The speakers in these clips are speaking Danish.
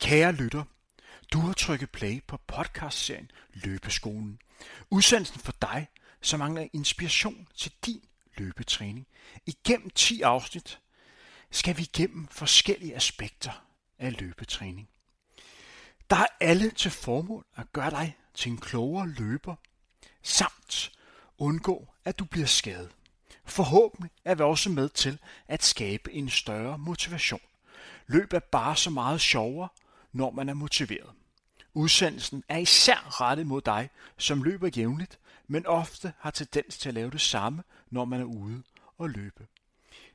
Kære lytter, du har trykket play på podcastserien Løbeskolen. Udsendelsen for dig, som mangler inspiration til din løbetræning. Igennem 10 afsnit skal vi igennem forskellige aspekter af løbetræning. Der er alle til formål at gøre dig til en klogere løber, samt undgå, at du bliver skadet. Forhåbentlig er vi også med til at skabe en større motivation. Løb er bare så meget sjovere, når man er motiveret. Udsendelsen er især rettet mod dig, som løber jævnligt, men ofte har tendens til at lave det samme, når man er ude og løbe.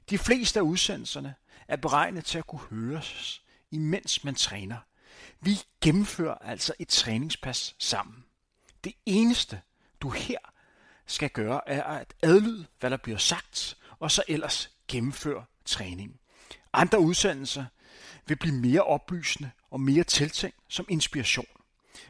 De fleste af udsendelserne er beregnet til at kunne høres, imens man træner. Vi gennemfører altså et træningspas sammen. Det eneste, du her skal gøre, er at adlyde, hvad der bliver sagt, og så ellers gennemføre træningen. Andre udsendelser vil blive mere oplysende og mere tiltænkt som inspiration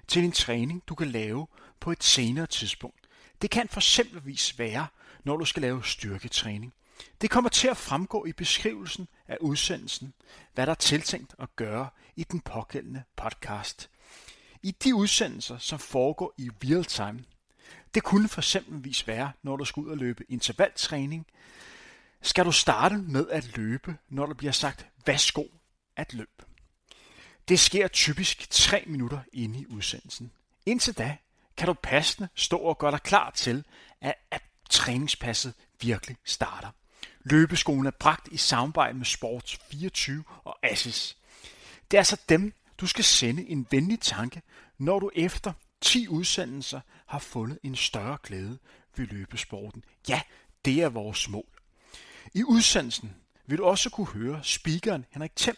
til en træning, du kan lave på et senere tidspunkt. Det kan for eksempelvis være, når du skal lave styrketræning. Det kommer til at fremgå i beskrivelsen af udsendelsen, hvad der er tiltænkt at gøre i den pågældende podcast. I de udsendelser, som foregår i real time, det kunne for eksempelvis være, når du skal ud og løbe intervaltræning, skal du starte med at løbe, når der bliver sagt, værsgo at løbe. Det sker typisk 3 minutter inde i udsendelsen. Indtil da kan du passende stå og gøre dig klar til, at, at træningspasset virkelig starter. Løbeskolen er bragt i samarbejde med Sports 24 og Assis. Det er altså dem, du skal sende en venlig tanke, når du efter 10 udsendelser har fundet en større glæde ved løbesporten. Ja, det er vores mål. I udsendelsen vil du også kunne høre speakeren Henrik Thiem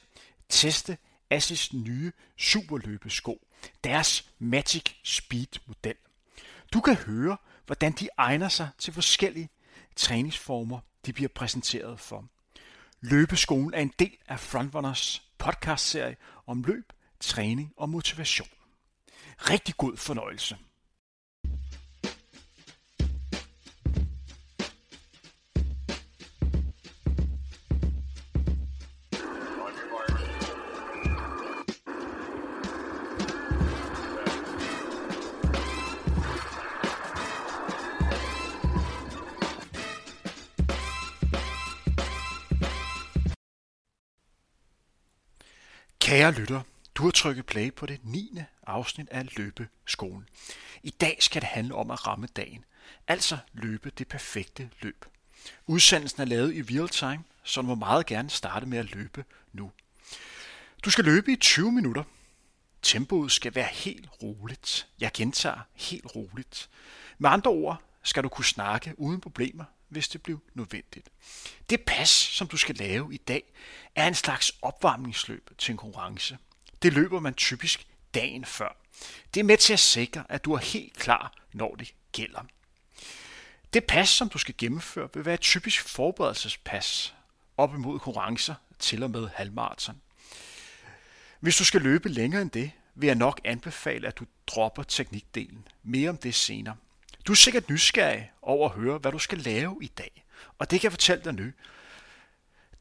teste Assis nye superløbesko, deres Magic Speed model. Du kan høre, hvordan de egner sig til forskellige træningsformer, de bliver præsenteret for. Løbeskolen er en del af Frontrunners podcastserie om løb, træning og motivation. Rigtig god fornøjelse. Kære lytter, du har trykket play på det 9. afsnit af Løbeskolen. I dag skal det handle om at ramme dagen, altså løbe det perfekte løb. Udsendelsen er lavet i real time, så du må meget gerne starte med at løbe nu. Du skal løbe i 20 minutter. Tempoet skal være helt roligt. Jeg gentager helt roligt. Med andre ord skal du kunne snakke uden problemer, hvis det blev nødvendigt. Det pas, som du skal lave i dag, er en slags opvarmningsløb til en konkurrence. Det løber man typisk dagen før. Det er med til at sikre, at du er helt klar, når det gælder. Det pas, som du skal gennemføre, vil være et typisk forberedelsespas op imod konkurrencer til og med halvmarathon. Hvis du skal løbe længere end det, vil jeg nok anbefale, at du dropper teknikdelen. Mere om det senere. Du er sikkert nysgerrig over at høre, hvad du skal lave i dag. Og det kan jeg fortælle dig nu.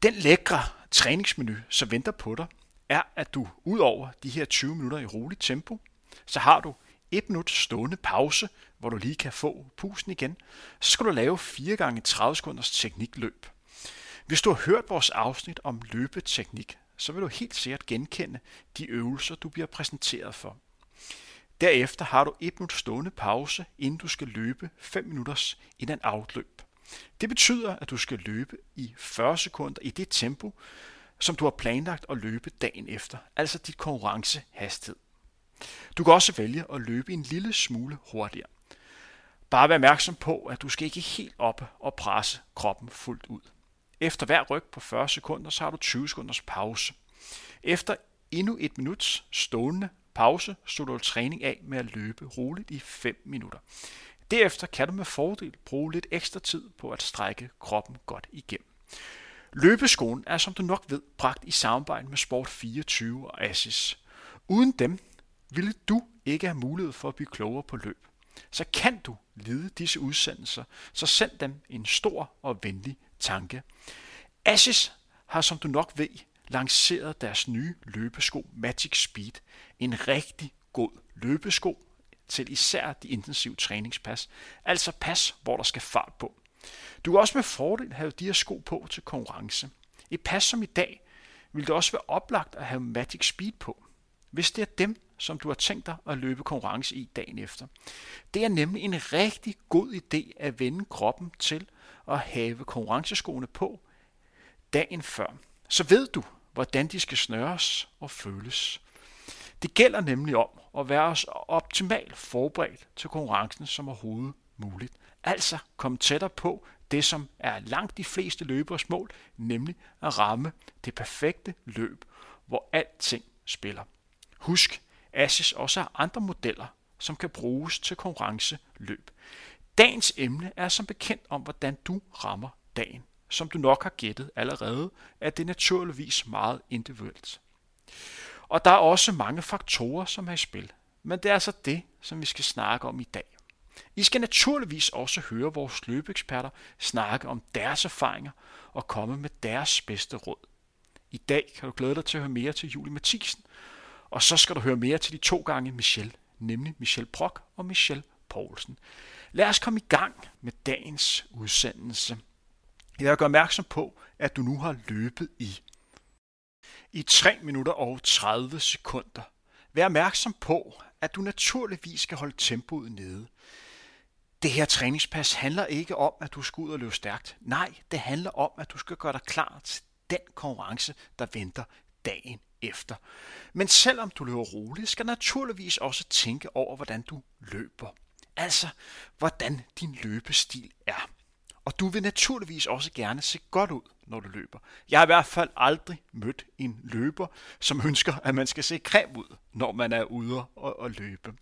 Den lækre træningsmenu, som venter på dig, er, at du ud over de her 20 minutter i roligt tempo, så har du et minut stående pause, hvor du lige kan få pusen igen. Så skal du lave 4 gange 30 sekunders teknikløb. Hvis du har hørt vores afsnit om løbeteknik, så vil du helt sikkert genkende de øvelser, du bliver præsenteret for. Derefter har du et minut stående pause, inden du skal løbe 5 minutters in outløb. Det betyder, at du skal løbe i 40 sekunder i det tempo, som du har planlagt at løbe dagen efter, altså dit konkurrencehastighed. Du kan også vælge at løbe en lille smule hurtigere. Bare vær opmærksom på, at du skal ikke helt op og presse kroppen fuldt ud. Efter hver ryg på 40 sekunder, så har du 20 sekunders pause. Efter endnu et minut stående pause slutter du træning af med at løbe roligt i 5 minutter. Derefter kan du med fordel bruge lidt ekstra tid på at strække kroppen godt igennem. Løbeskoen er, som du nok ved, bragt i samarbejde med Sport 24 og Assis. Uden dem ville du ikke have mulighed for at blive klogere på løb. Så kan du lide disse udsendelser, så send dem en stor og venlig tanke. Assis har, som du nok ved, lanceret deres nye løbesko Magic Speed. En rigtig god løbesko til især de intensive træningspas, altså pas, hvor der skal fart på. Du kan også med fordel have de her sko på til konkurrence. Et pas som i dag vil det også være oplagt at have Magic Speed på, hvis det er dem, som du har tænkt dig at løbe konkurrence i dagen efter. Det er nemlig en rigtig god idé at vende kroppen til at have konkurrenceskoene på dagen før. Så ved du, hvordan de skal snøres og føles. Det gælder nemlig om at være så optimalt forberedt til konkurrencen som overhovedet muligt. Altså komme tættere på det, som er langt de fleste løbers mål, nemlig at ramme det perfekte løb, hvor alting spiller. Husk, Asis også har andre modeller, som kan bruges til konkurrenceløb. Dagens emne er som bekendt om, hvordan du rammer dagen. Som du nok har gættet allerede, er det naturligvis meget individuelt. Og der er også mange faktorer, som er i spil. Men det er altså det, som vi skal snakke om i dag. I skal naturligvis også høre vores løbeeksperter snakke om deres erfaringer og komme med deres bedste råd. I dag kan du glæde dig til at høre mere til Julie Mathisen, og så skal du høre mere til de to gange Michelle, nemlig Michelle Brock og Michelle Poulsen. Lad os komme i gang med dagens udsendelse. Jeg vil gøre opmærksom på, at du nu har løbet i i 3 minutter og 30 sekunder. Vær opmærksom på, at du naturligvis skal holde tempoet nede. Det her træningspas handler ikke om, at du skal ud og løbe stærkt. Nej, det handler om, at du skal gøre dig klar til den konkurrence, der venter dagen efter. Men selvom du løber roligt, skal du naturligvis også tænke over, hvordan du løber. Altså, hvordan din løbestil er. Og du vil naturligvis også gerne se godt ud, når du løber. Jeg har i hvert fald aldrig mødt en løber, som ønsker, at man skal se creme ud, når man er ude og, og løbe.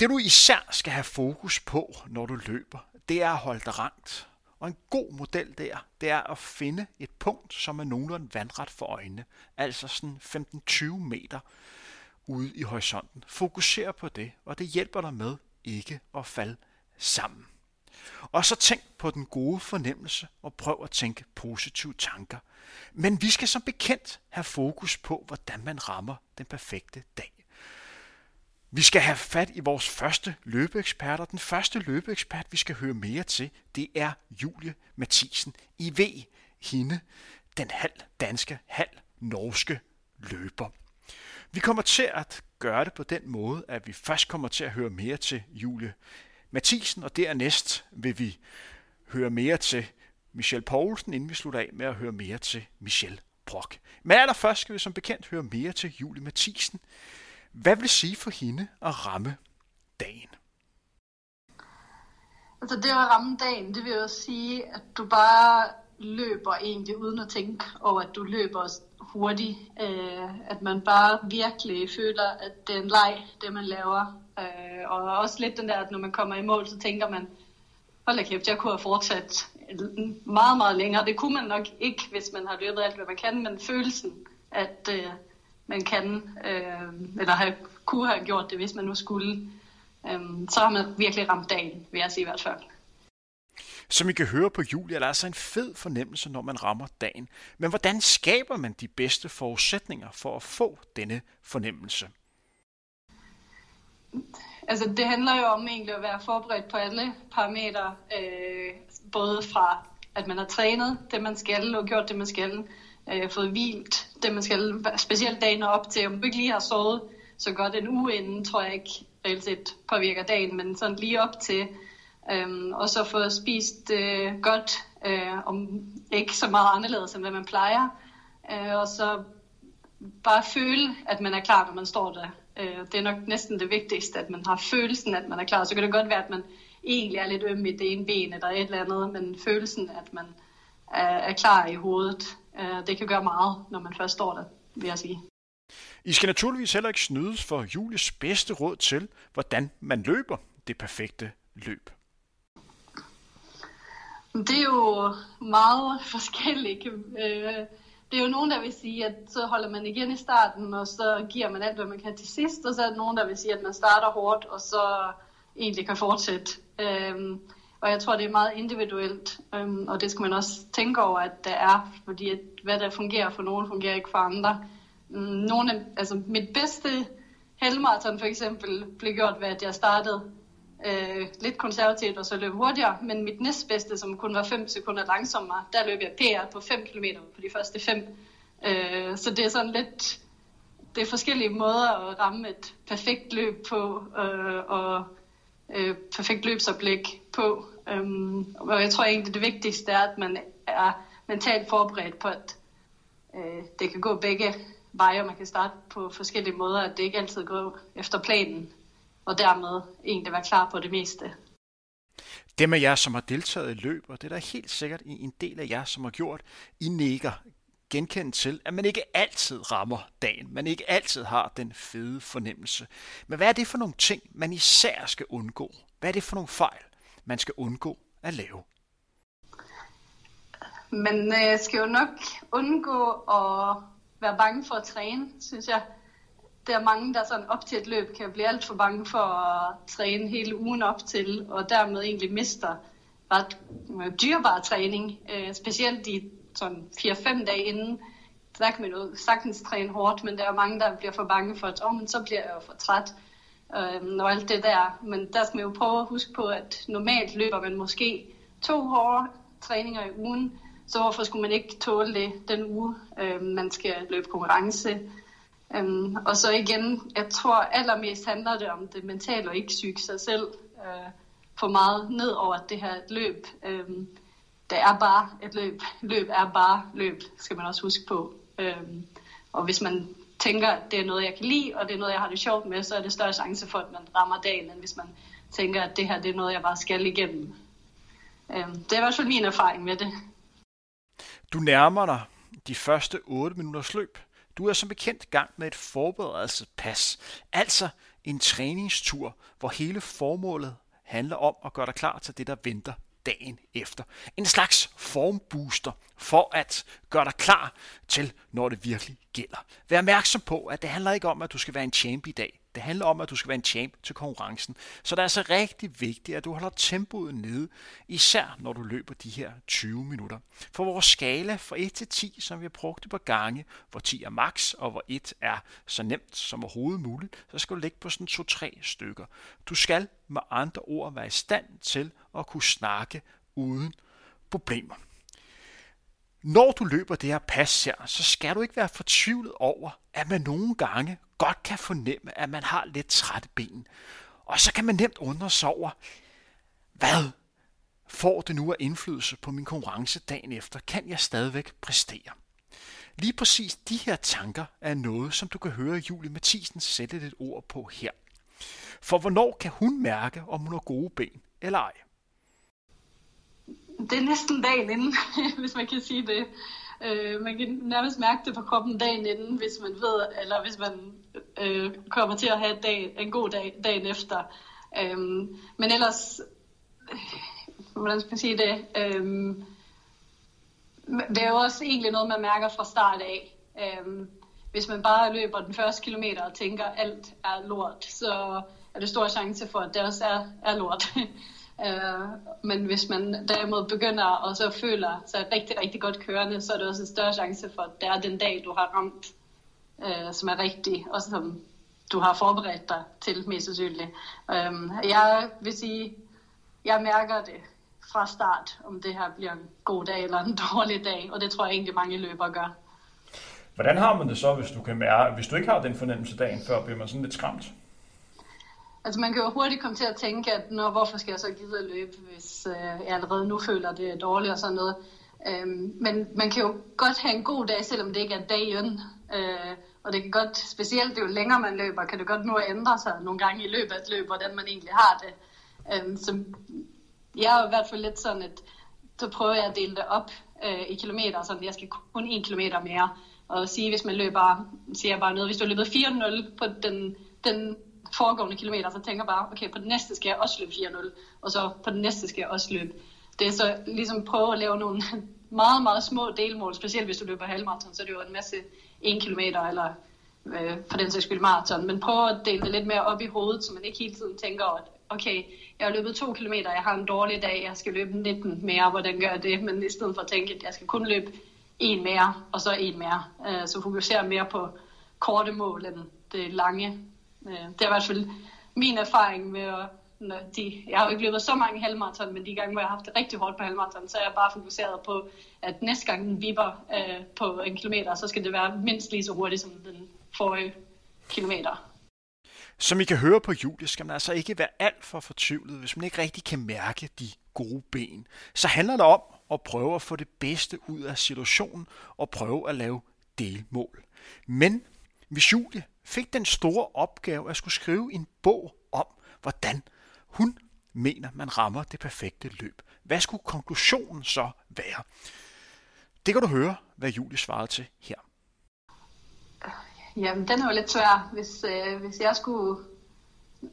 Det du især skal have fokus på, når du løber, det er at holde dig rangt. Og en god model der, det er at finde et punkt, som er nogenlunde vandret for øjnene. Altså sådan 15-20 meter ude i horisonten. Fokuser på det, og det hjælper dig med ikke at falde sammen. Og så tænk på den gode fornemmelse og prøv at tænke positive tanker. Men vi skal som bekendt have fokus på, hvordan man rammer den perfekte dag. Vi skal have fat i vores første løbeeksperter. Den første løbeekspert, vi skal høre mere til, det er Julie Mathisen. I ved hende, den halv danske, halv norske løber. Vi kommer til at gøre det på den måde, at vi først kommer til at høre mere til Julie Mathisen, og dernæst vil vi høre mere til Michel Poulsen, inden vi slutter af med at høre mere til Michel Brock. Men allerførst skal vi som bekendt høre mere til Julie Mathisen. Hvad vil det sige for hende at ramme dagen? Altså det at ramme dagen, det vil jo sige, at du bare løber egentlig uden at tænke over, at du løber hurtigt. Øh, at man bare virkelig føler, at det er en leg, det man laver. Øh, og også lidt den der, at når man kommer i mål, så tænker man, hold da kæft, jeg kunne have fortsat meget, meget længere. Det kunne man nok ikke, hvis man har løbet alt, hvad man kan, men følelsen, at øh, man kan, øh, eller have, kunne have gjort det, hvis man nu skulle, øh, så har man virkelig ramt dagen, vil jeg sige i hvert fald. Som I kan høre på Julia, er altså en fed fornemmelse, når man rammer dagen. Men hvordan skaber man de bedste forudsætninger for at få denne fornemmelse? Altså det handler jo om egentlig at være forberedt på alle parametre, øh, både fra at man har trænet det man skal og gjort det man skal, øh, fået hvilt det man skal, specielt dagen op til, om du ikke lige har sovet så godt en uge inden, tror jeg ikke reelt set påvirker dagen, men sådan lige op til, øh, og så få spist øh, godt, øh, om ikke så meget anderledes end hvad man plejer, øh, og så bare føle, at man er klar, når man står der Øh, det er nok næsten det vigtigste, at man har følelsen, at man er klar. Så kan det godt være, at man egentlig er lidt øm i det ene ben eller et eller andet, men følelsen, at man er, er klar i hovedet, øh, det kan gøre meget, når man først står der, vil jeg sige. I skal naturligvis heller ikke snydes for Julies bedste råd til, hvordan man løber det perfekte løb. Det er jo meget forskelligt. Øh, det er jo nogen, der vil sige, at så holder man igen i starten, og så giver man alt, hvad man kan til sidst, og så er der nogen, der vil sige, at man starter hårdt, og så egentlig kan fortsætte. Øhm, og jeg tror, det er meget individuelt, øhm, og det skal man også tænke over, at det er, fordi at, hvad der fungerer for nogen, fungerer ikke for andre. Mm, Nogle altså mit bedste halvmarathon for eksempel blev gjort ved, at jeg startede øh, lidt konservativt og så løb hurtigere, men mit næstbedste, som kun var 5 sekunder langsommere, der løb jeg PR på 5 km på de første 5. Øh, så det er sådan lidt, det er forskellige måder at ramme et perfekt løb på, øh, og øh, perfekt løbsoplæg på. Øh, og jeg tror egentlig, det vigtigste er, at man er mentalt forberedt på, at øh, det kan gå begge veje, og man kan starte på forskellige måder, at det ikke altid går efter planen, og dermed egentlig være klar på det meste. Dem af jer, som har deltaget i løb, og det er der helt sikkert en del af jer, som har gjort, I nikker genkendt til, at man ikke altid rammer dagen. Man ikke altid har den fede fornemmelse. Men hvad er det for nogle ting, man især skal undgå? Hvad er det for nogle fejl, man skal undgå at lave? Man øh, skal jo nok undgå at være bange for at træne, synes jeg. Der er mange, der sådan op til et løb kan blive alt for bange for at træne hele ugen op til, og dermed egentlig mister ret øh, dyrbar træning, øh, specielt de sådan 4-5 dage inden, der kan man jo sagtens træne hårdt, men der er mange, der bliver for bange for, at oh, men så bliver jeg jo for træt øh, og alt det der. Men der skal man jo prøve at huske på, at normalt løber man måske to hårde træninger i ugen, så hvorfor skulle man ikke tåle det den uge, øh, man skal løbe konkurrence? Øhm, og så igen, jeg tror allermest handler det om det mentale og ikke psyke sig selv øh, for meget ned over det her løb. Øhm, det er bare et løb. Løb er bare løb, skal man også huske på. Øhm, og hvis man tænker, at det er noget, jeg kan lide, og det er noget, jeg har det sjovt med, så er det større chance for, at man rammer dagen, end hvis man tænker, at det her det er noget, jeg bare skal igennem. Øhm, det er i hvert fald min erfaring med det. Du nærmer dig de første 8 minutters løb. Du er som bekendt gang med et forberedelsespas, altså en træningstur, hvor hele formålet handler om at gøre dig klar til det, der venter dagen efter. En slags formbooster for at gøre dig klar til, når det virkelig gælder. Vær opmærksom på, at det handler ikke om, at du skal være en champ i dag. Det handler om, at du skal være en champ til konkurrencen. Så det er altså rigtig vigtigt, at du holder tempoet nede, især når du løber de her 20 minutter. For vores skala fra 1 til 10, som vi har brugt et på gange, hvor 10 er max, og hvor 1 er så nemt som overhovedet muligt, så skal du ligge på sådan 2-3 stykker. Du skal med andre ord være i stand til at kunne snakke uden problemer. Når du løber det her pas her, så skal du ikke være fortvivlet over, at man nogle gange godt kan fornemme, at man har lidt trætte ben. Og så kan man nemt undre sig over, hvad får det nu af indflydelse på min konkurrence dagen efter? Kan jeg stadigvæk præstere? Lige præcis de her tanker er noget, som du kan høre Julie Mathisen sætte et ord på her. For hvornår kan hun mærke, om hun har gode ben eller ej? Det er næsten dagen inden, hvis man kan sige det. Øh, man kan nærmest mærke det på kroppen dagen inden, hvis man ved, eller hvis man øh, kommer til at have dag, en god dag dagen efter. Øh, men ellers, øh, hvordan skal man sige det? Øh, det er jo også egentlig noget, man mærker fra start af. Øh, hvis man bare løber den første kilometer og tænker, at alt er lort, så er det stor chance for, at det også er, er lort. Uh, men hvis man derimod begynder og så føler sig rigtig, rigtig godt kørende, så er det også en større chance for, at det er den dag, du har ramt, øh, som er rigtig, og som du har forberedt dig til, mest sandsynligt. Øh, jeg vil sige, jeg mærker det fra start, om det her bliver en god dag eller en dårlig dag, og det tror jeg egentlig mange løbere gør. Hvordan har man det så, hvis du, kan mærke, hvis du ikke har den fornemmelse dagen før, bliver man sådan lidt skræmt? Altså man kan jo hurtigt komme til at tænke, at Nå, hvorfor skal jeg så gide at løbe, hvis øh, jeg allerede nu føler, det er dårligt og sådan noget. Øhm, men man kan jo godt have en god dag, selvom det ikke er dagen. Øh, og det kan godt, specielt jo længere man løber, kan det godt nu ændre sig nogle gange i løbet af et løb, hvordan man egentlig har det. Øhm, så jeg er i hvert fald lidt sådan, at så prøver jeg at dele det op øh, i kilometer, så jeg skal kun en kilometer mere. Og sige, hvis man løber, siger jeg bare noget, hvis du har løbet 4-0 på den, den foregående kilometer, så tænker bare, okay, på den næste skal jeg også løbe 4-0, og så på den næste skal jeg også løbe. Det er så ligesom prøve at lave nogle meget, meget små delmål, specielt hvis du løber halvmarathon, så er det jo en masse 1 kilometer eller øh, for den sags skyld maraton, men prøv at dele det lidt mere op i hovedet, så man ikke hele tiden tænker at okay, jeg har løbet 2 kilometer, jeg har en dårlig dag, jeg skal løbe 19 mere, hvordan gør jeg det? Men i stedet for at tænke, at jeg skal kun løbe en mere, og så en mere. Øh, så fokuserer mere på korte mål end det lange. Øh, det er i hvert fald min erfaring med at de, jeg har jo ikke løbet så mange halvmarathon, men de gange, hvor jeg har haft det rigtig hårdt på halvmarathon, så er jeg bare fokuseret på, at næste gang den vipper øh, på en kilometer, så skal det være mindst lige så hurtigt som den forrige kilometer. Som I kan høre på Julie, skal man altså ikke være alt for fortvivlet, hvis man ikke rigtig kan mærke de gode ben. Så handler det om at prøve at få det bedste ud af situationen og prøve at lave delmål. Men hvis Julie fik den store opgave at skulle skrive en bog om, hvordan hun mener, man rammer det perfekte løb. Hvad skulle konklusionen så være? Det kan du høre, hvad Julie svarede til her. Jamen, den er jo lidt svær. Hvis, øh, hvis jeg skulle...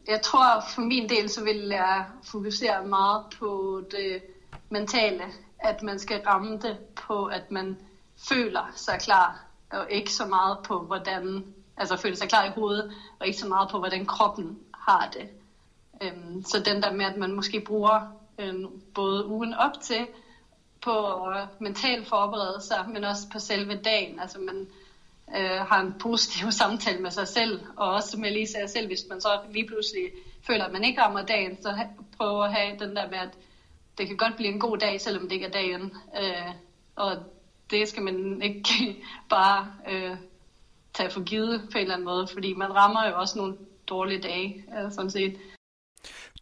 Jeg tror, for min del, så vil jeg fokusere meget på det mentale. At man skal ramme det på, at man føler sig klar, og ikke så meget på, hvordan... Altså føle sig klar i hovedet, og ikke så meget på, hvordan kroppen har det. Øhm, så den der med, at man måske bruger øhm, både ugen op til på øh, at mentalt forberede sig, men også på selve dagen. Altså man øh, har en positiv samtale med sig selv, og også med lige sig selv, hvis man så lige pludselig føler, at man ikke rammer dagen, så prøve at have den der med, at det kan godt blive en god dag, selvom det ikke er dagen. Øh, og det skal man ikke bare øh, tage for givet på en eller anden måde, fordi man rammer jo også nogle dårlige dage, sådan set.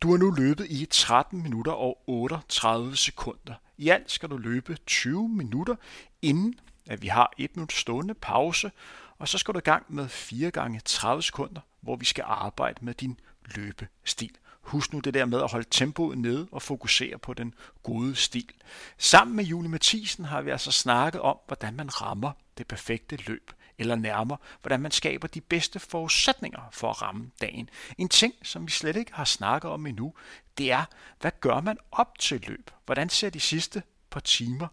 Du har nu løbet i 13 minutter og 38 sekunder. I alt skal du løbe 20 minutter, inden at vi har et minut stående pause, og så skal du i gang med 4 gange 30 sekunder, hvor vi skal arbejde med din løbestil. Husk nu det der med at holde tempoet nede og fokusere på den gode stil. Sammen med Julie Mathisen har vi altså snakket om, hvordan man rammer det perfekte løb eller nærmere, hvordan man skaber de bedste forudsætninger for at ramme dagen. En ting, som vi slet ikke har snakket om endnu, det er, hvad gør man op til løb? Hvordan ser de sidste par timer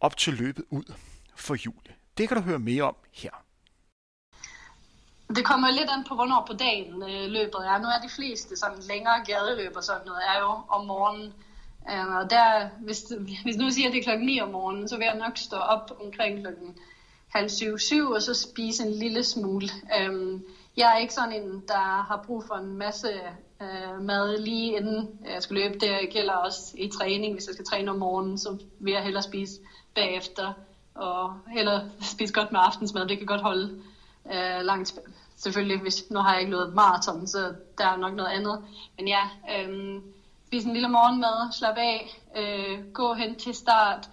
op til løbet ud for Julie? Det kan du høre mere om her. Det kommer lidt an på, hvornår på dagen øh, løbet er. Nu er de fleste sådan længere gadeløb og sådan noget, er jo om morgenen. Øh, og der, hvis, hvis nu siger, at det er klokken 9 om morgenen, så vil jeg nok stå op omkring klokken halv syv, syv, og så spise en lille smule. Øhm, jeg er ikke sådan en, der har brug for en masse øh, mad lige inden jeg skal løbe. Det gælder også i træning. Hvis jeg skal træne om morgenen, så vil jeg hellere spise bagefter, og hellere spise godt med aftensmad. Det kan godt holde øh, langt. Selvfølgelig, hvis, nu har jeg ikke løbet maraton, så der er nok noget andet. Men ja, øh, spise en lille morgenmad, slappe af, øh, gå hen til start,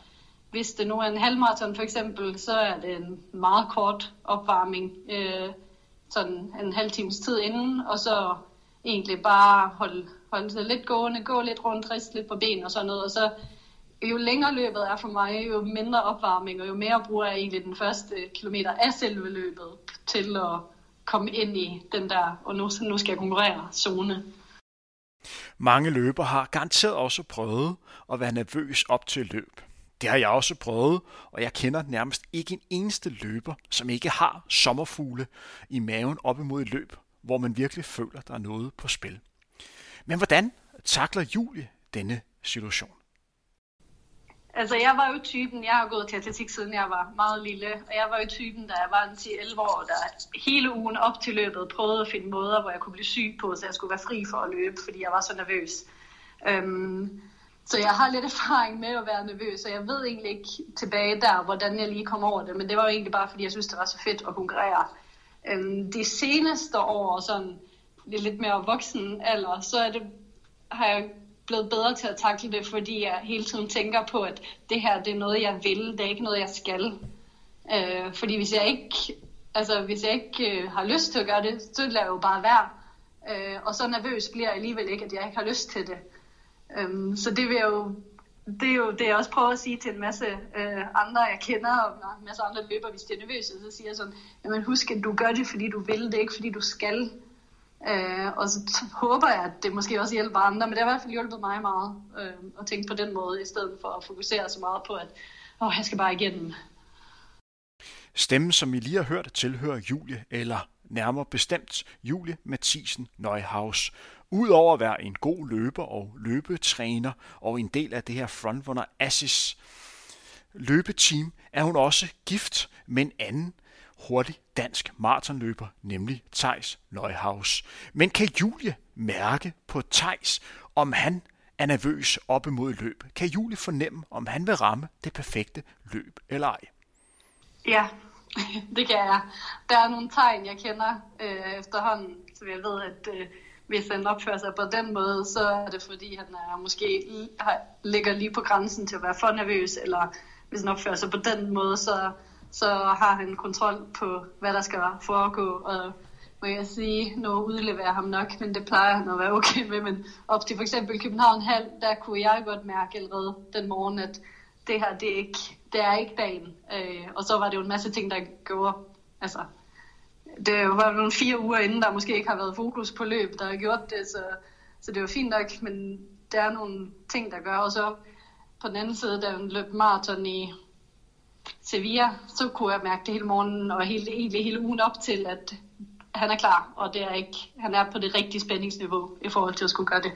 hvis det nu er en halvmarathon for eksempel, så er det en meget kort opvarmning, øh, sådan en halv times tid inden, og så egentlig bare holde, holde sig lidt gående, gå lidt rundt, riste lidt på ben og sådan noget, og så jo længere løbet er for mig, jo mindre opvarmning, og jo mere bruger jeg egentlig den første kilometer af selve løbet til at komme ind i den der, og nu, nu skal jeg konkurrere, zone. Mange løber har garanteret også prøvet at være nervøs op til løb. Det har jeg også prøvet, og jeg kender nærmest ikke en eneste løber, som ikke har sommerfugle i maven op imod et løb, hvor man virkelig føler, der er noget på spil. Men hvordan takler Julie denne situation? Altså, jeg var jo typen, jeg har gået til atletik siden jeg var meget lille, og jeg var jo typen, da jeg var en 10-11 år, der hele ugen op til løbet prøvede at finde måder, hvor jeg kunne blive syg på, så jeg skulle være fri for at løbe, fordi jeg var så nervøs. Øhm, så jeg har lidt erfaring med at være nervøs, og jeg ved egentlig ikke tilbage der, hvordan jeg lige kom over det, men det var jo egentlig bare, fordi jeg synes, det var så fedt at konkurrere. Øhm, de seneste år, sådan lidt mere voksen alder, så er det, har jeg blevet bedre til at takle det, fordi jeg hele tiden tænker på, at det her det er noget, jeg vil, det er ikke noget, jeg skal. Øh, fordi hvis jeg ikke, altså, hvis jeg ikke øh, har lyst til at gøre det, så lader jeg jo bare være. Øh, og så nervøs bliver jeg alligevel ikke, at jeg ikke har lyst til det. Øhm, så det vil jeg jo det er jo det, jeg også prøver at sige til en masse øh, andre, jeg kender, og en masse andre løber, hvis de er nervøse, så siger jeg sådan, jamen husk, at du gør det, fordi du vil, det er ikke, fordi du skal. Øh, og så håber jeg, at det måske også hjælper andre, men det har i hvert fald hjulpet mig meget øh, at tænke på den måde, i stedet for at fokusere så meget på, at åh, jeg skal bare igennem. Stemmen, som I lige har hørt, tilhører Julie, eller nærmere bestemt Julie Mathisen Neuhaus. Udover at være en god løber og løbetræner og en del af det her Frontrunner Assis løbeteam, er hun også gift med en anden hurtig dansk maratonløber, nemlig Tejs Neuhaus. Men kan Julie mærke på Tejs, om han er nervøs op imod løb? Kan Julie fornemme, om han vil ramme det perfekte løb eller ej? Ja, det kan jeg. Der er nogle tegn, jeg kender øh, efterhånden, så jeg ved, at øh, hvis han opfører sig på den måde, så er det fordi, han er måske ligger lige på grænsen til at være for nervøs, eller hvis han opfører sig på den måde, så, så har han kontrol på, hvad der skal foregå, og må jeg sige, nu udleverer ham nok, men det plejer han at være okay med, men op til for eksempel København Hal, der kunne jeg godt mærke allerede den morgen, at det her, det er ikke, det er ikke dagen. Øh, og så var det jo en masse ting, der gjorde, altså, det var nogle fire uger inden, der måske ikke har været fokus på løb, der har gjort det, så, så det var fint nok, men der er nogle ting, der gør, og så på den anden side, da hun løb maraton i Sevilla, så kunne jeg mærke det hele morgenen, og hele, egentlig hele ugen op til, at han er klar, og det er ikke, han er på det rigtige spændingsniveau i forhold til at skulle gøre det.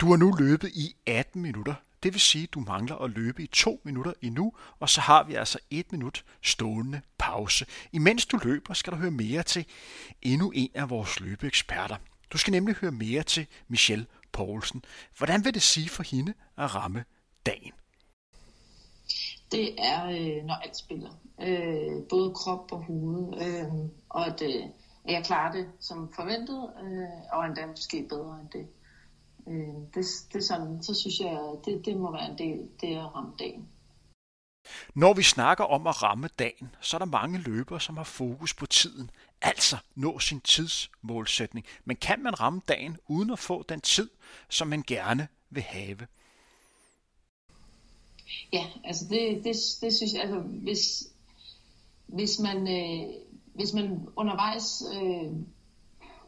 Du har nu løbet i 18 minutter. Det vil sige, at du mangler at løbe i to minutter endnu, og så har vi altså et minut stående pause. Imens du løber, skal du høre mere til endnu en af vores løbeeksperter. Du skal nemlig høre mere til Michelle Poulsen. Hvordan vil det sige for hende at ramme dagen? Det er, øh, når alt spiller. Øh, både krop og hoved. Øh, og at, øh, jeg klarer det som forventet, øh, og endda måske bedre end det. Øh, det, det er sådan, så synes jeg, det, det må være en del, det at ramme dagen. Når vi snakker om at ramme dagen, så er der mange løbere, som har fokus på tiden, altså nå sin tidsmålsætning. Men kan man ramme dagen uden at få den tid, som man gerne vil have? Ja, altså det, det, det synes jeg, altså hvis, hvis man, øh, hvis man undervejs øh,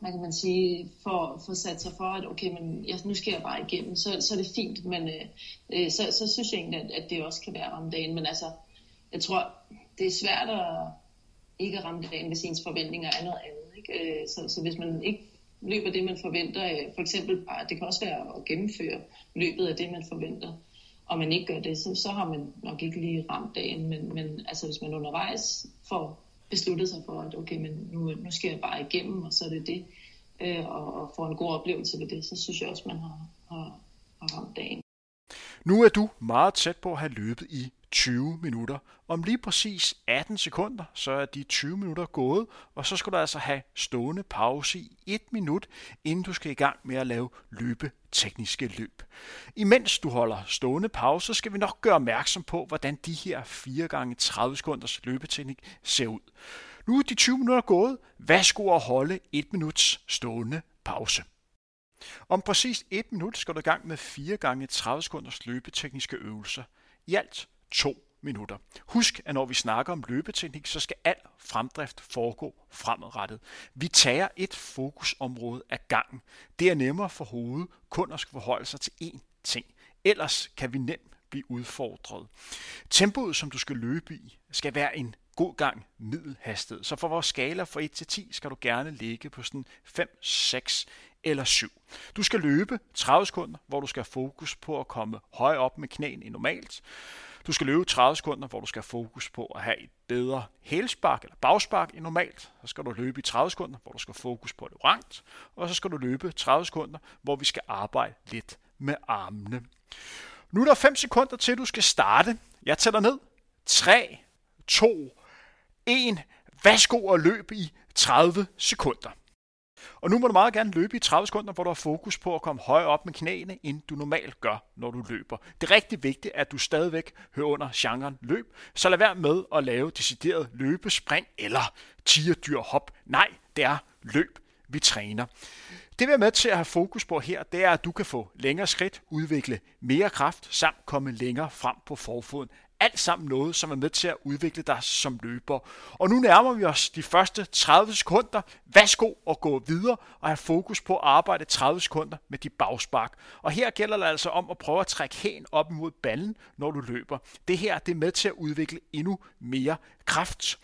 hvad kan man sige, for, for sat sig for, at okay, men jeg, nu skal jeg bare igennem, så, så er det fint, men øh, øh så, så synes jeg egentlig, at, at det også kan være om dagen. Men altså, jeg tror, det er svært at ikke ramme dagen, hvis ens forventninger er noget andet. Ikke? Øh, så, så hvis man ikke løber det, man forventer, øh, for eksempel bare, det kan også være at gennemføre løbet af det, man forventer, og man ikke gør det, så, så har man nok ikke lige ramt dagen, men, men altså, hvis man undervejs får besluttet sig for, at okay, men nu, nu skal jeg bare igennem, og så er det det, øh, og, og får en god oplevelse ved det, så synes jeg også, man har, har, har ramt dagen. Nu er du meget tæt på at have løbet i 20 minutter. Om lige præcis 18 sekunder, så er de 20 minutter gået, og så skal du altså have stående pause i 1 minut, inden du skal i gang med at lave løbetekniske løb. Imens du holder stående pause, skal vi nok gøre opmærksom på, hvordan de her 4 gange 30 sekunders løbeteknik ser ud. Nu er de 20 minutter gået. Værsgo at holde 1 minuts stående pause. Om præcis 1 minut skal du i gang med 4 gange 30 sekunders løbetekniske øvelser. I alt to minutter. Husk, at når vi snakker om løbeteknik, så skal al fremdrift foregå fremadrettet. Vi tager et fokusområde af gangen. Det er nemmere for hovedet kun at skulle forholde sig til én ting. Ellers kan vi nemt blive udfordret. Tempoet, som du skal løbe i, skal være en god gang middelhastighed. Så for vores skala fra 1 til 10 skal du gerne ligge på sådan 5, 6 eller 7. Du skal løbe 30 sekunder, hvor du skal have fokus på at komme højere op med knæene end normalt. Du skal løbe 30 sekunder, hvor du skal have fokus på at have et bedre hælspark eller bagspark end normalt. Så skal du løbe i 30 sekunder, hvor du skal have fokus på det rangt. Og så skal du løbe 30 sekunder, hvor vi skal arbejde lidt med armene. Nu er der 5 sekunder til, du skal starte. Jeg tæller ned. 3, 2, 1. Værsgo og løb i 30 sekunder. Og nu må du meget gerne løbe i 30 sekunder, hvor du har fokus på at komme højere op med knæene, end du normalt gør, når du løber. Det er rigtig vigtigt, at du stadigvæk hører under genren løb, så lad være med at lave decideret løbespring eller tigerdyrhop. Nej, det er løb, vi træner. Det vi er med til at have fokus på her, det er, at du kan få længere skridt, udvikle mere kraft, samt komme længere frem på forfoden alt sammen noget, som er med til at udvikle dig som løber. Og nu nærmer vi os de første 30 sekunder. Værsgo at gå videre og have fokus på at arbejde 30 sekunder med de bagspark. Og her gælder det altså om at prøve at trække hæn op imod ballen, når du løber. Det her det er med til at udvikle endnu mere kraft.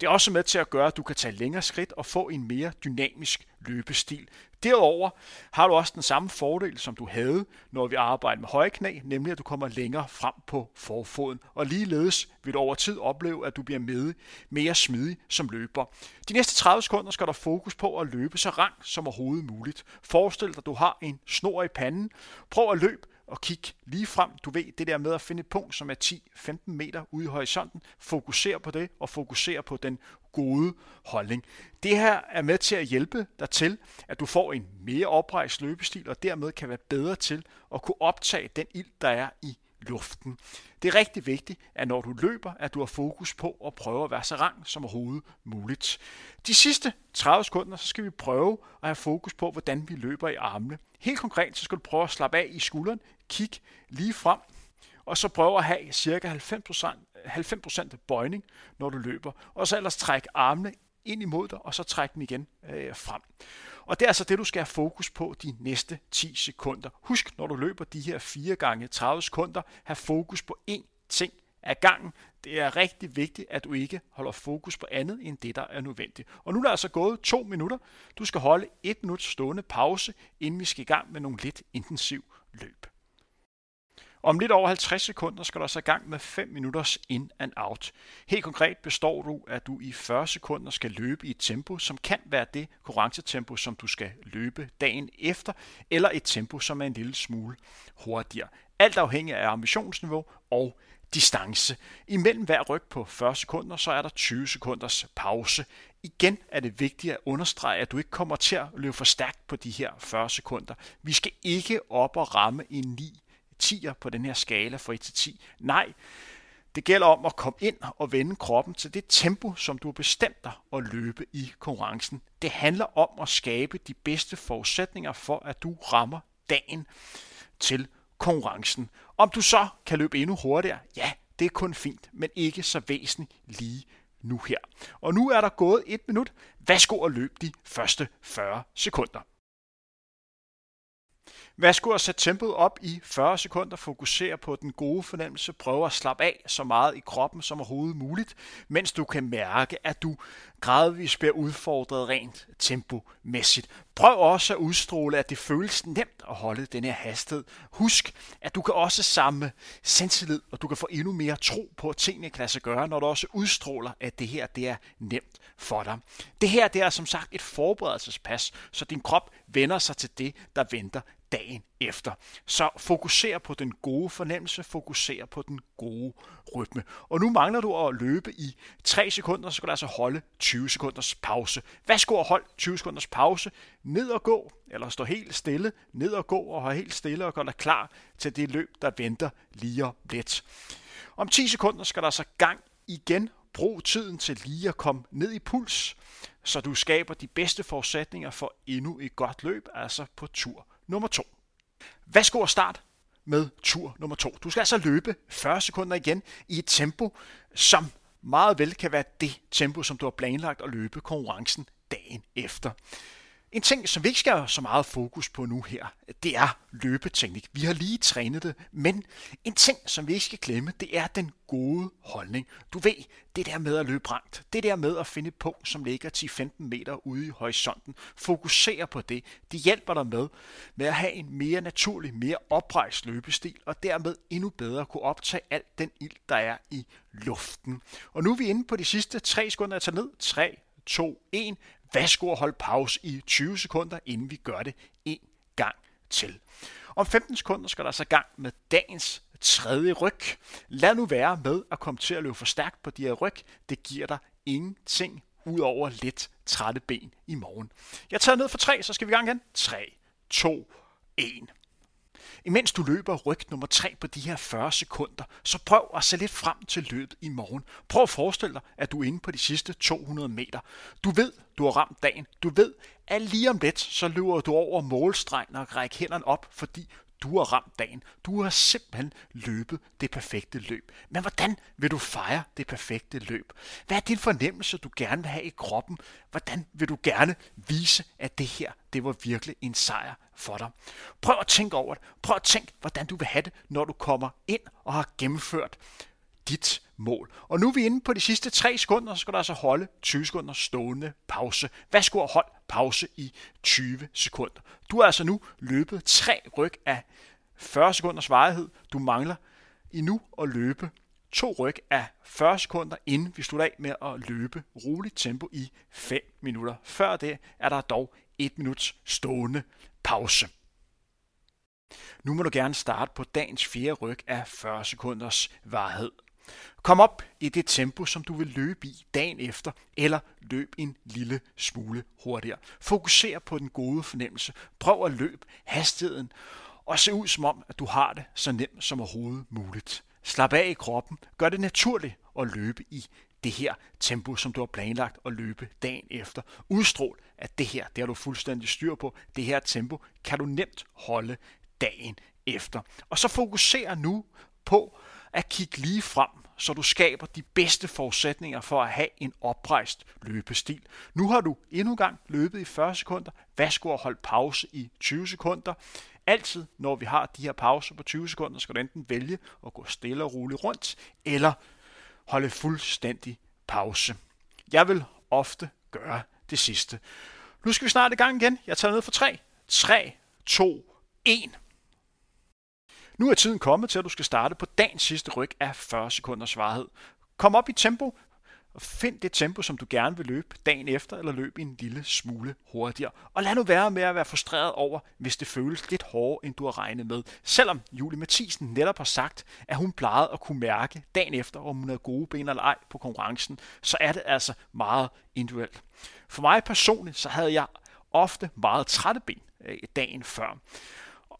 Det er også med til at gøre, at du kan tage længere skridt og få en mere dynamisk løbestil. Derudover har du også den samme fordel, som du havde, når vi arbejder med høje knæ, nemlig at du kommer længere frem på forfoden. Og ligeledes vil du over tid opleve, at du bliver med mere smidig som løber. De næste 30 sekunder skal der fokus på at løbe så rank som overhovedet muligt. Forestil dig, at du har en snor i panden. Prøv at løbe og kig lige frem. Du ved, det der med at finde et punkt, som er 10-15 meter ude i horisonten. Fokuser på det, og fokuser på den gode holdning. Det her er med til at hjælpe dig til, at du får en mere oprejst løbestil, og dermed kan være bedre til at kunne optage den ild, der er i luften. Det er rigtig vigtigt, at når du løber, at du har fokus på at prøve at være så rang som overhovedet muligt. De sidste 30 sekunder, så skal vi prøve at have fokus på, hvordan vi løber i armene. Helt konkret, så skal du prøve at slappe af i skulderen, kig lige frem, og så prøve at have cirka 90%, 90% bøjning, når du løber. Og så ellers træk armene ind imod dig, og så træk dem igen øh, frem. Og det er altså det, du skal have fokus på de næste 10 sekunder. Husk, når du løber de her 4 gange 30 sekunder, have fokus på én ting ad gangen. Det er rigtig vigtigt, at du ikke holder fokus på andet end det, der er nødvendigt. Og nu er der altså gået to minutter. Du skal holde et minut stående pause, inden vi skal i gang med nogle lidt intensiv løb. Om lidt over 50 sekunder skal du så i gang med 5 minutters in and out. Helt konkret består du, at du i 40 sekunder skal løbe i et tempo, som kan være det konkurrencetempo, som du skal løbe dagen efter, eller et tempo, som er en lille smule hurtigere. Alt afhængig af ambitionsniveau og distance. Imellem hver ryg på 40 sekunder, så er der 20 sekunders pause. Igen er det vigtigt at understrege, at du ikke kommer til at løbe for stærkt på de her 40 sekunder. Vi skal ikke op og ramme en 9 10'er på den her skala fra 1 til 10. Nej, det gælder om at komme ind og vende kroppen til det tempo, som du har bestemt dig at løbe i konkurrencen. Det handler om at skabe de bedste forudsætninger for, at du rammer dagen til konkurrencen. Om du så kan løbe endnu hurtigere, ja, det er kun fint, men ikke så væsentligt lige nu her. Og nu er der gået et minut. Værsgo at løbe de første 40 sekunder. Værsgo at sætte tempoet op i 40 sekunder, fokusere på den gode fornemmelse, prøve at slappe af så meget i kroppen som overhovedet muligt, mens du kan mærke, at du gradvist bliver udfordret rent tempomæssigt. Prøv også at udstråle, at det føles nemt at holde den her hastighed. Husk, at du kan også samle selvtillid, og du kan få endnu mere tro på, at tingene kan lade sig gøre, når du også udstråler, at det her det er nemt for dig. Det her det er som sagt et forberedelsespas, så din krop vender sig til det, der venter dagen efter. Så fokuser på den gode fornemmelse, fokuser på den gode rytme. Og nu mangler du at løbe i 3 sekunder, så skal du altså holde 20 sekunders pause. Værsgo at holde 20 sekunders pause, ned og gå, eller stå helt stille, ned og gå og have helt stille og gøre dig klar til det løb, der venter lige om lidt. Om 10 sekunder skal der så gang igen. Brug tiden til lige at komme ned i puls, så du skaber de bedste forudsætninger for endnu et godt løb, altså på tur nummer 2. Værsgo og start med tur nummer 2. Du skal altså løbe 40 sekunder igen i et tempo, som meget vel kan være det tempo, som du har planlagt at løbe konkurrencen dagen efter. En ting, som vi ikke skal have så meget fokus på nu her, det er løbeteknik. Vi har lige trænet det, men en ting, som vi ikke skal glemme, det er den gode holdning. Du ved, det der med at løbe rangt, det der med at finde et punkt, som ligger 10-15 meter ude i horisonten. Fokusere på det. Det hjælper dig med, med at have en mere naturlig, mere oprejst løbestil, og dermed endnu bedre kunne optage alt den ild, der er i luften. Og nu er vi inde på de sidste 3 sekunder. at tage ned. 3, 2, 1. Værsgo at holde pause i 20 sekunder, inden vi gør det en gang til. Om 15 sekunder skal der så gang med dagens tredje ryg. Lad nu være med at komme til at løbe for stærkt på de her ryg. Det giver dig ingenting ud over lidt trætte ben i morgen. Jeg tager ned for 3, så skal vi i gang igen. 3, 2, 1. Imens du løber ryg nummer 3 på de her 40 sekunder, så prøv at se lidt frem til løbet i morgen. Prøv at forestille dig, at du er inde på de sidste 200 meter. Du ved, du har ramt dagen. Du ved, at lige om lidt, så løber du over målstregen og rækker hænderne op, fordi du har ramt dagen. Du har simpelthen løbet det perfekte løb. Men hvordan vil du fejre det perfekte løb? Hvad er din fornemmelse, du gerne vil have i kroppen? Hvordan vil du gerne vise, at det her, det var virkelig en sejr for dig? Prøv at tænke over det. Prøv at tænke, hvordan du vil have det, når du kommer ind og har gennemført dit mål. Og nu er vi inde på de sidste 3 sekunder, så skal du altså holde 20 sekunder stående pause. Hvad skulle hold pause i 20 sekunder? Du har altså nu løbet tre ryg af 40 sekunders varighed. Du mangler endnu at løbe to ryg af 40 sekunder, inden vi slutter af med at løbe roligt tempo i 5 minutter. Før det er der dog 1 minuts stående pause. Nu må du gerne starte på dagens fjerde ryg af 40 sekunders varighed. Kom op i det tempo, som du vil løbe i dagen efter, eller løb en lille smule hurtigere. Fokuser på den gode fornemmelse. Prøv at løbe hastigheden, og se ud som om, at du har det så nemt som overhovedet muligt. Slap af i kroppen. Gør det naturligt at løbe i det her tempo, som du har planlagt at løbe dagen efter. Udstrål, at det her, det har du fuldstændig styr på. Det her tempo kan du nemt holde dagen efter. Og så fokuser nu på at kigge lige frem, så du skaber de bedste forudsætninger for at have en oprejst løbestil. Nu har du endnu en gang løbet i 40 sekunder. Værsgo at holde pause i 20 sekunder. Altid, når vi har de her pauser på 20 sekunder, skal du enten vælge at gå stille og roligt rundt, eller holde fuldstændig pause. Jeg vil ofte gøre det sidste. Nu skal vi snart i gang igen. Jeg tager ned for 3. 3, 2, 1. Nu er tiden kommet til, at du skal starte på dagens sidste ryg af 40 sekunders varighed. Kom op i tempo, og find det tempo, som du gerne vil løbe dagen efter, eller løb en lille smule hurtigere. Og lad nu være med at være frustreret over, hvis det føles lidt hårdere, end du har regnet med. Selvom Julie Mathisen netop har sagt, at hun plejede at kunne mærke dagen efter, om hun havde gode ben eller ej på konkurrencen, så er det altså meget individuelt. For mig personligt, så havde jeg ofte meget trætte ben øh, dagen før.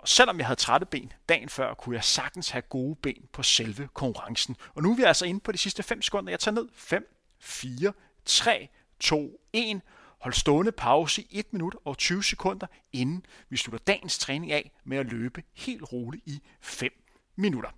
Og selvom jeg havde trætte ben dagen før, kunne jeg sagtens have gode ben på selve konkurrencen. Og nu er vi altså inde på de sidste 5 sekunder. Jeg tager ned 5, 4, 3, 2, 1. Hold stående pause i 1 minut og 20 sekunder, inden vi slutter dagens træning af med at løbe helt roligt i 5 minutter.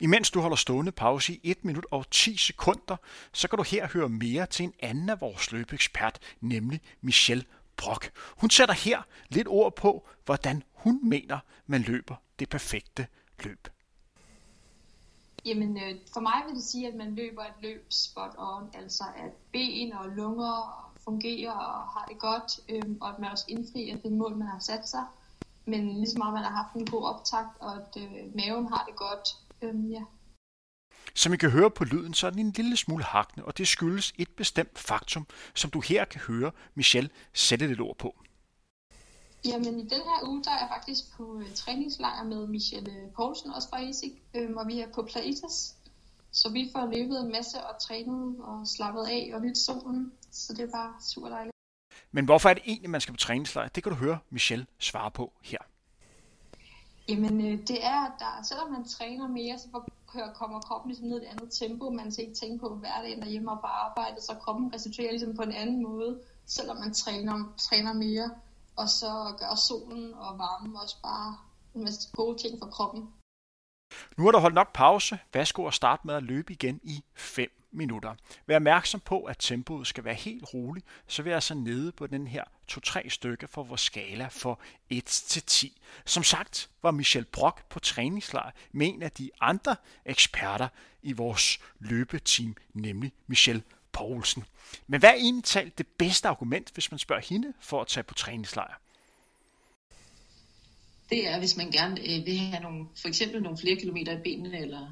Imens du holder stående pause i 1 minut og 10 sekunder, så kan du her høre mere til en anden af vores løbeekspert, nemlig Michelle Brock. Hun sætter her lidt ord på, hvordan hun mener, man løber det perfekte løb. Jamen, øh, for mig vil det sige, at man løber et løb spot on, altså at ben og lunger fungerer og har det godt, øh, og at man også indfrier det mål, man har sat sig. Men ligesom meget, man har haft en god optakt, og at øh, maven har det godt. Øh, ja. Som I kan høre på lyden, så er den en lille smule hakne, og det skyldes et bestemt faktum, som du her kan høre Michelle sætte lidt ord på. Jamen i den her uge, der er jeg faktisk på uh, træningslejr med Michelle Poulsen, også fra ESIC, øh, og vi er på Plaitas. Så vi får løbet en masse og trænet og slappet af og nyt solen, så det er bare super dejligt. Men hvorfor er det egentlig, man skal på træningslejr? Det kan du høre Michelle svare på her. Jamen øh, det er, at der, selvom man træner mere, så kommer kroppen ligesom ned i et andet tempo. Man skal ikke tænke på hverdagen derhjemme og på arbejde, så kroppen restituerer ligesom på en anden måde, selvom man træner, træner mere. Og så gør solen og varmen også bare en masse gode ting for kroppen. Nu er der holdt nok pause. Værsgo at starte med at løbe igen i 5 minutter. Vær opmærksom på, at tempoet skal være helt roligt, så vi er altså nede på den her 2-3 stykke for vores skala for 1 til 10. Som sagt var Michel Brock på træningslejr med en af de andre eksperter i vores løbeteam, nemlig Michel Poulsen. Men hvad er egentlig talt det bedste argument, hvis man spørger hende for at tage på træningslejr? Det er, hvis man gerne øh, vil have nogle, for eksempel nogle flere kilometer i benene, eller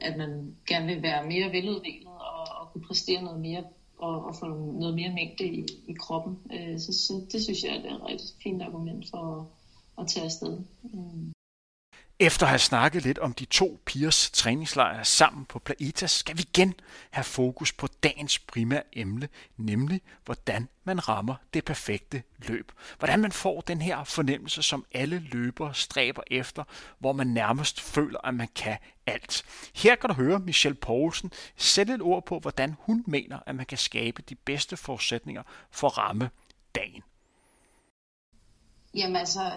at man gerne vil være mere veludviklet og, og kunne præstere noget mere og, og få noget mere mængde i, i kroppen. Øh, så, så det synes jeg er et rigtig fint argument for at, at tage afsted. Mm. Efter at have snakket lidt om de to pigers træningslejre sammen på Plaitas, skal vi igen have fokus på dagens primære emne, nemlig hvordan man rammer det perfekte løb. Hvordan man får den her fornemmelse, som alle løbere stræber efter, hvor man nærmest føler, at man kan alt. Her kan du høre Michelle Poulsen sætte et ord på, hvordan hun mener, at man kan skabe de bedste forudsætninger for at ramme dagen. Jamen altså,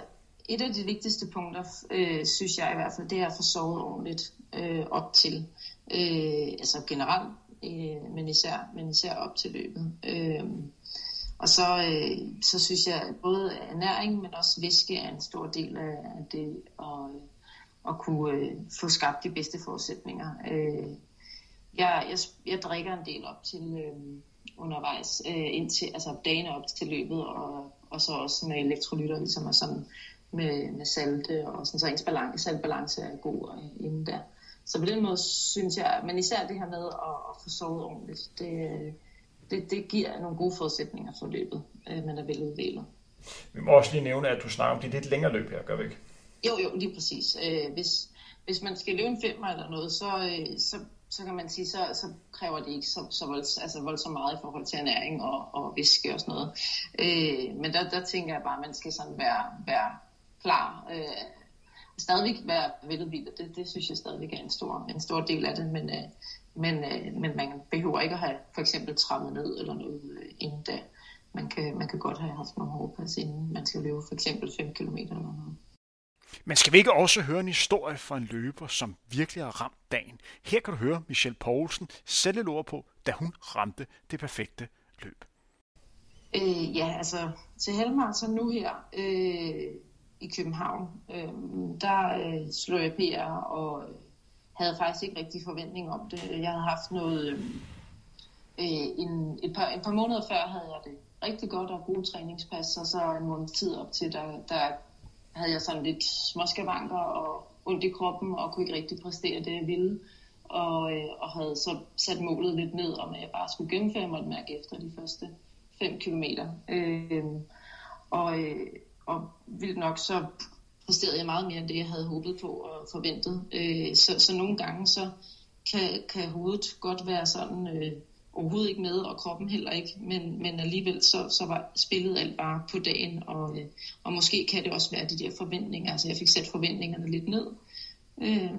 et af de vigtigste punkter, øh, synes jeg i hvert fald, det er at få sovet ordentligt øh, op til. Øh, altså generelt, øh, men, især, men især op til løbet. Øh, og så, øh, så synes jeg, at både ernæring, men også væske er en stor del af det, og, øh, at kunne øh, få skabt de bedste forudsætninger. Øh, jeg, jeg, jeg drikker en del op til øh, undervejs, øh, indtil, altså dagene op til løbet, og, og så også med elektrolytter, ligesom og sådan med, med salte, og sådan, så ens balance, saltbalance er god øh, inden der. Så på den måde synes jeg, men især det her med at, at få sovet ordentligt, det, det, det giver nogle gode forudsætninger for løbet, øh, man er veludviklet. Vi må også lige nævne, at du snakker om det lidt længere løb her, gør vi ikke? Jo, jo, lige præcis. Øh, hvis, hvis man skal løbe en femmer eller noget, så, øh, så, så kan man sige, så, så kræver det ikke så, så volds, altså voldsomt meget i forhold til ernæring og, og væske og sådan noget. Øh, men der, der tænker jeg bare, at man skal sådan være, være klar. Øh, stadigvæk være veludviklet. Det, det synes jeg stadigvæk er en stor, en stor del af det, men, øh, men, øh, men man behøver ikke at have for eksempel trappet ned eller noget øh, inden da. Man kan, man kan godt have haft nogle hårdpas, inden man skal løbe for eksempel 5 km eller noget. Men skal vi ikke også høre en historie fra en løber, som virkelig har ramt dagen? Her kan du høre Michelle Poulsen sætte et ord på, da hun ramte det perfekte løb. Øh, ja, altså til så nu her øh, i København, øh, der øh, slog jeg PR og øh, havde faktisk ikke rigtig forventning om det. Jeg havde haft noget, øhm, øh, en, et, par, et par måneder før havde jeg det rigtig godt og gode træningspas, og så en måned tid op til, der, der havde jeg sådan lidt småskavanker og ondt i kroppen, og kunne ikke rigtig præstere det, jeg ville. Og, øh, og havde så sat målet lidt ned, om at jeg bare skulle gennemføre, måtte mærke efter de første 5 kilometer. Øh, og, øh, og vildt nok, så præsterede jeg meget mere end det, jeg havde håbet på og forventet. Øh, så, så nogle gange, så kan, kan hovedet godt være sådan... Øh, overhovedet ikke med, og kroppen heller ikke, men, men alligevel så, så var spillet alt bare på dagen, og, øh, og måske kan det også være de der forventninger, altså jeg fik sat forventningerne lidt ned, øh,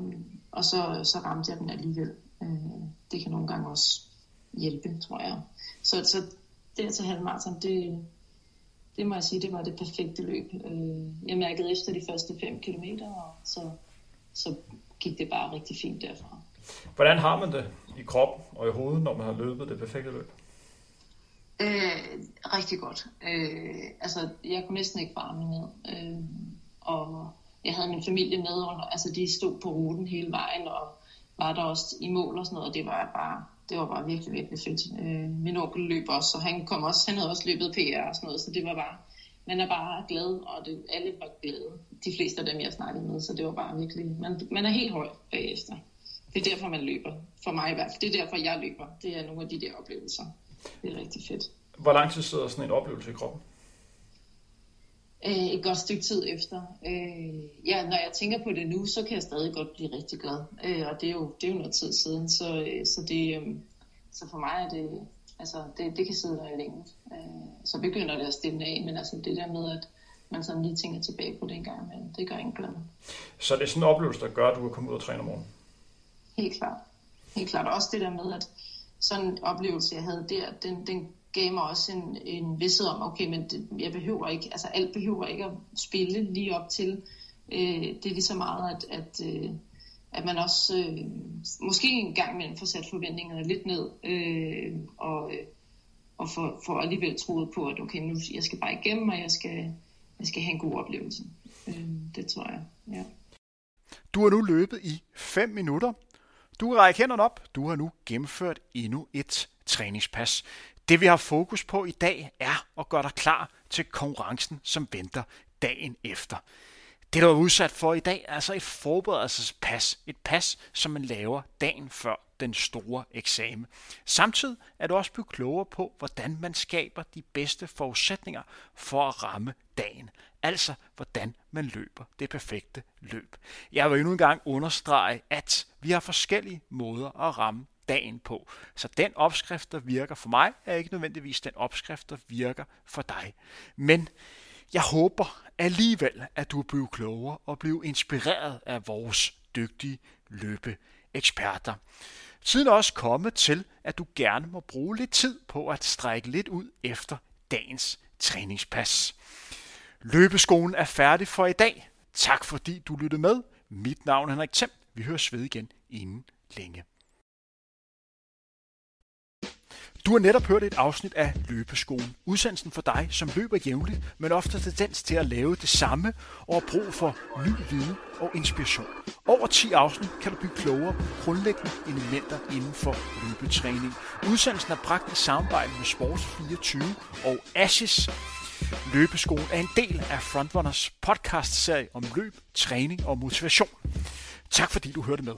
og så, så ramte jeg den alligevel. Øh, det kan nogle gange også hjælpe, tror jeg. Så, så det at tage halvmarathon, det, det må jeg sige, det var det perfekte løb. Øh, jeg mærkede efter de første 5 kilometer, og så, så gik det bare rigtig fint derfra. Hvordan har man det i kroppen og i hovedet, når man har løbet det perfekte løb? Øh, rigtig godt. Øh, altså, jeg kunne næsten ikke bare ned. Øh, og jeg havde min familie med under, altså de stod på ruten hele vejen, og var der også i mål og sådan noget, og det var bare, det var bare virkelig, virkelig fedt. Øh, min onkel løb også, og han kom også, han havde også løbet PR og sådan noget, så det var bare, man er bare glad, og det, alle var glade. De fleste af dem, jeg snakkede med, så det var bare virkelig, man, man er helt høj bagefter. Det er derfor, man løber. For mig i hvert fald. Det er derfor, jeg løber. Det er nogle af de der oplevelser. Det er rigtig fedt. Hvor lang tid sidder sådan en oplevelse i kroppen? Øh, et godt stykke tid efter. Øh, ja, når jeg tænker på det nu, så kan jeg stadig godt blive rigtig glad. Øh, og det er, jo, det er jo noget tid siden, så, øh, så, det, øh, så for mig er det, altså det, det kan sidde der i længe. Øh, så begynder det at stille af, men altså det der med, at man sådan lige tænker tilbage på det en gang, men det gør ingen glad. Så det er sådan en oplevelse, der gør, at du kan komme ud og træne om morgenen? Helt klart. Helt klart. Også det der med, at sådan en oplevelse, jeg havde der, den, den gav mig også en, en vidsthed om, okay, men det, jeg behøver ikke, altså alt behøver ikke at spille lige op til. Øh, det er lige så meget, at, at, øh, at man også øh, måske en gang imellem får sat forventningerne lidt ned, øh, og, øh, og for, for alligevel troet på, at okay, nu jeg skal bare igennem, og jeg skal, jeg skal have en god oplevelse. Øh, det tror jeg, ja. Du har nu løbet i 5 minutter, du kan række hænderne op. Du har nu gennemført endnu et træningspas. Det vi har fokus på i dag er at gøre dig klar til konkurrencen, som venter dagen efter. Det, du er udsat for i dag, er altså et forberedelsespas. Et pas, som man laver dagen før den store eksamen. Samtidig er du også blevet klogere på, hvordan man skaber de bedste forudsætninger for at ramme dagen. Altså, hvordan man løber det perfekte løb. Jeg vil endnu en gang understrege, at vi har forskellige måder at ramme dagen på. Så den opskrift, der virker for mig, er ikke nødvendigvis den opskrift, der virker for dig. Men jeg håber alligevel, at du er blevet klogere og blevet inspireret af vores dygtige løbeeksperter. Tiden er også kommet til, at du gerne må bruge lidt tid på at strække lidt ud efter dagens træningspas. Løbeskolen er færdig for i dag. Tak fordi du lyttede med. Mit navn er Henrik Thiem. Vi høres ved igen inden længe. Du har netop hørt et afsnit af Løbeskolen. Udsendelsen for dig, som løber jævnligt, men ofte tendens til at lave det samme og har brug for ny viden og inspiration. Over 10 afsnit kan du blive klogere på grundlæggende elementer inden for løbetræning. Udsendelsen er bragt i samarbejde med Sports24 og Ashes. Løbeskolen er en del af Frontrunners podcast-serie om løb, træning og motivation. Tak fordi du hørte med.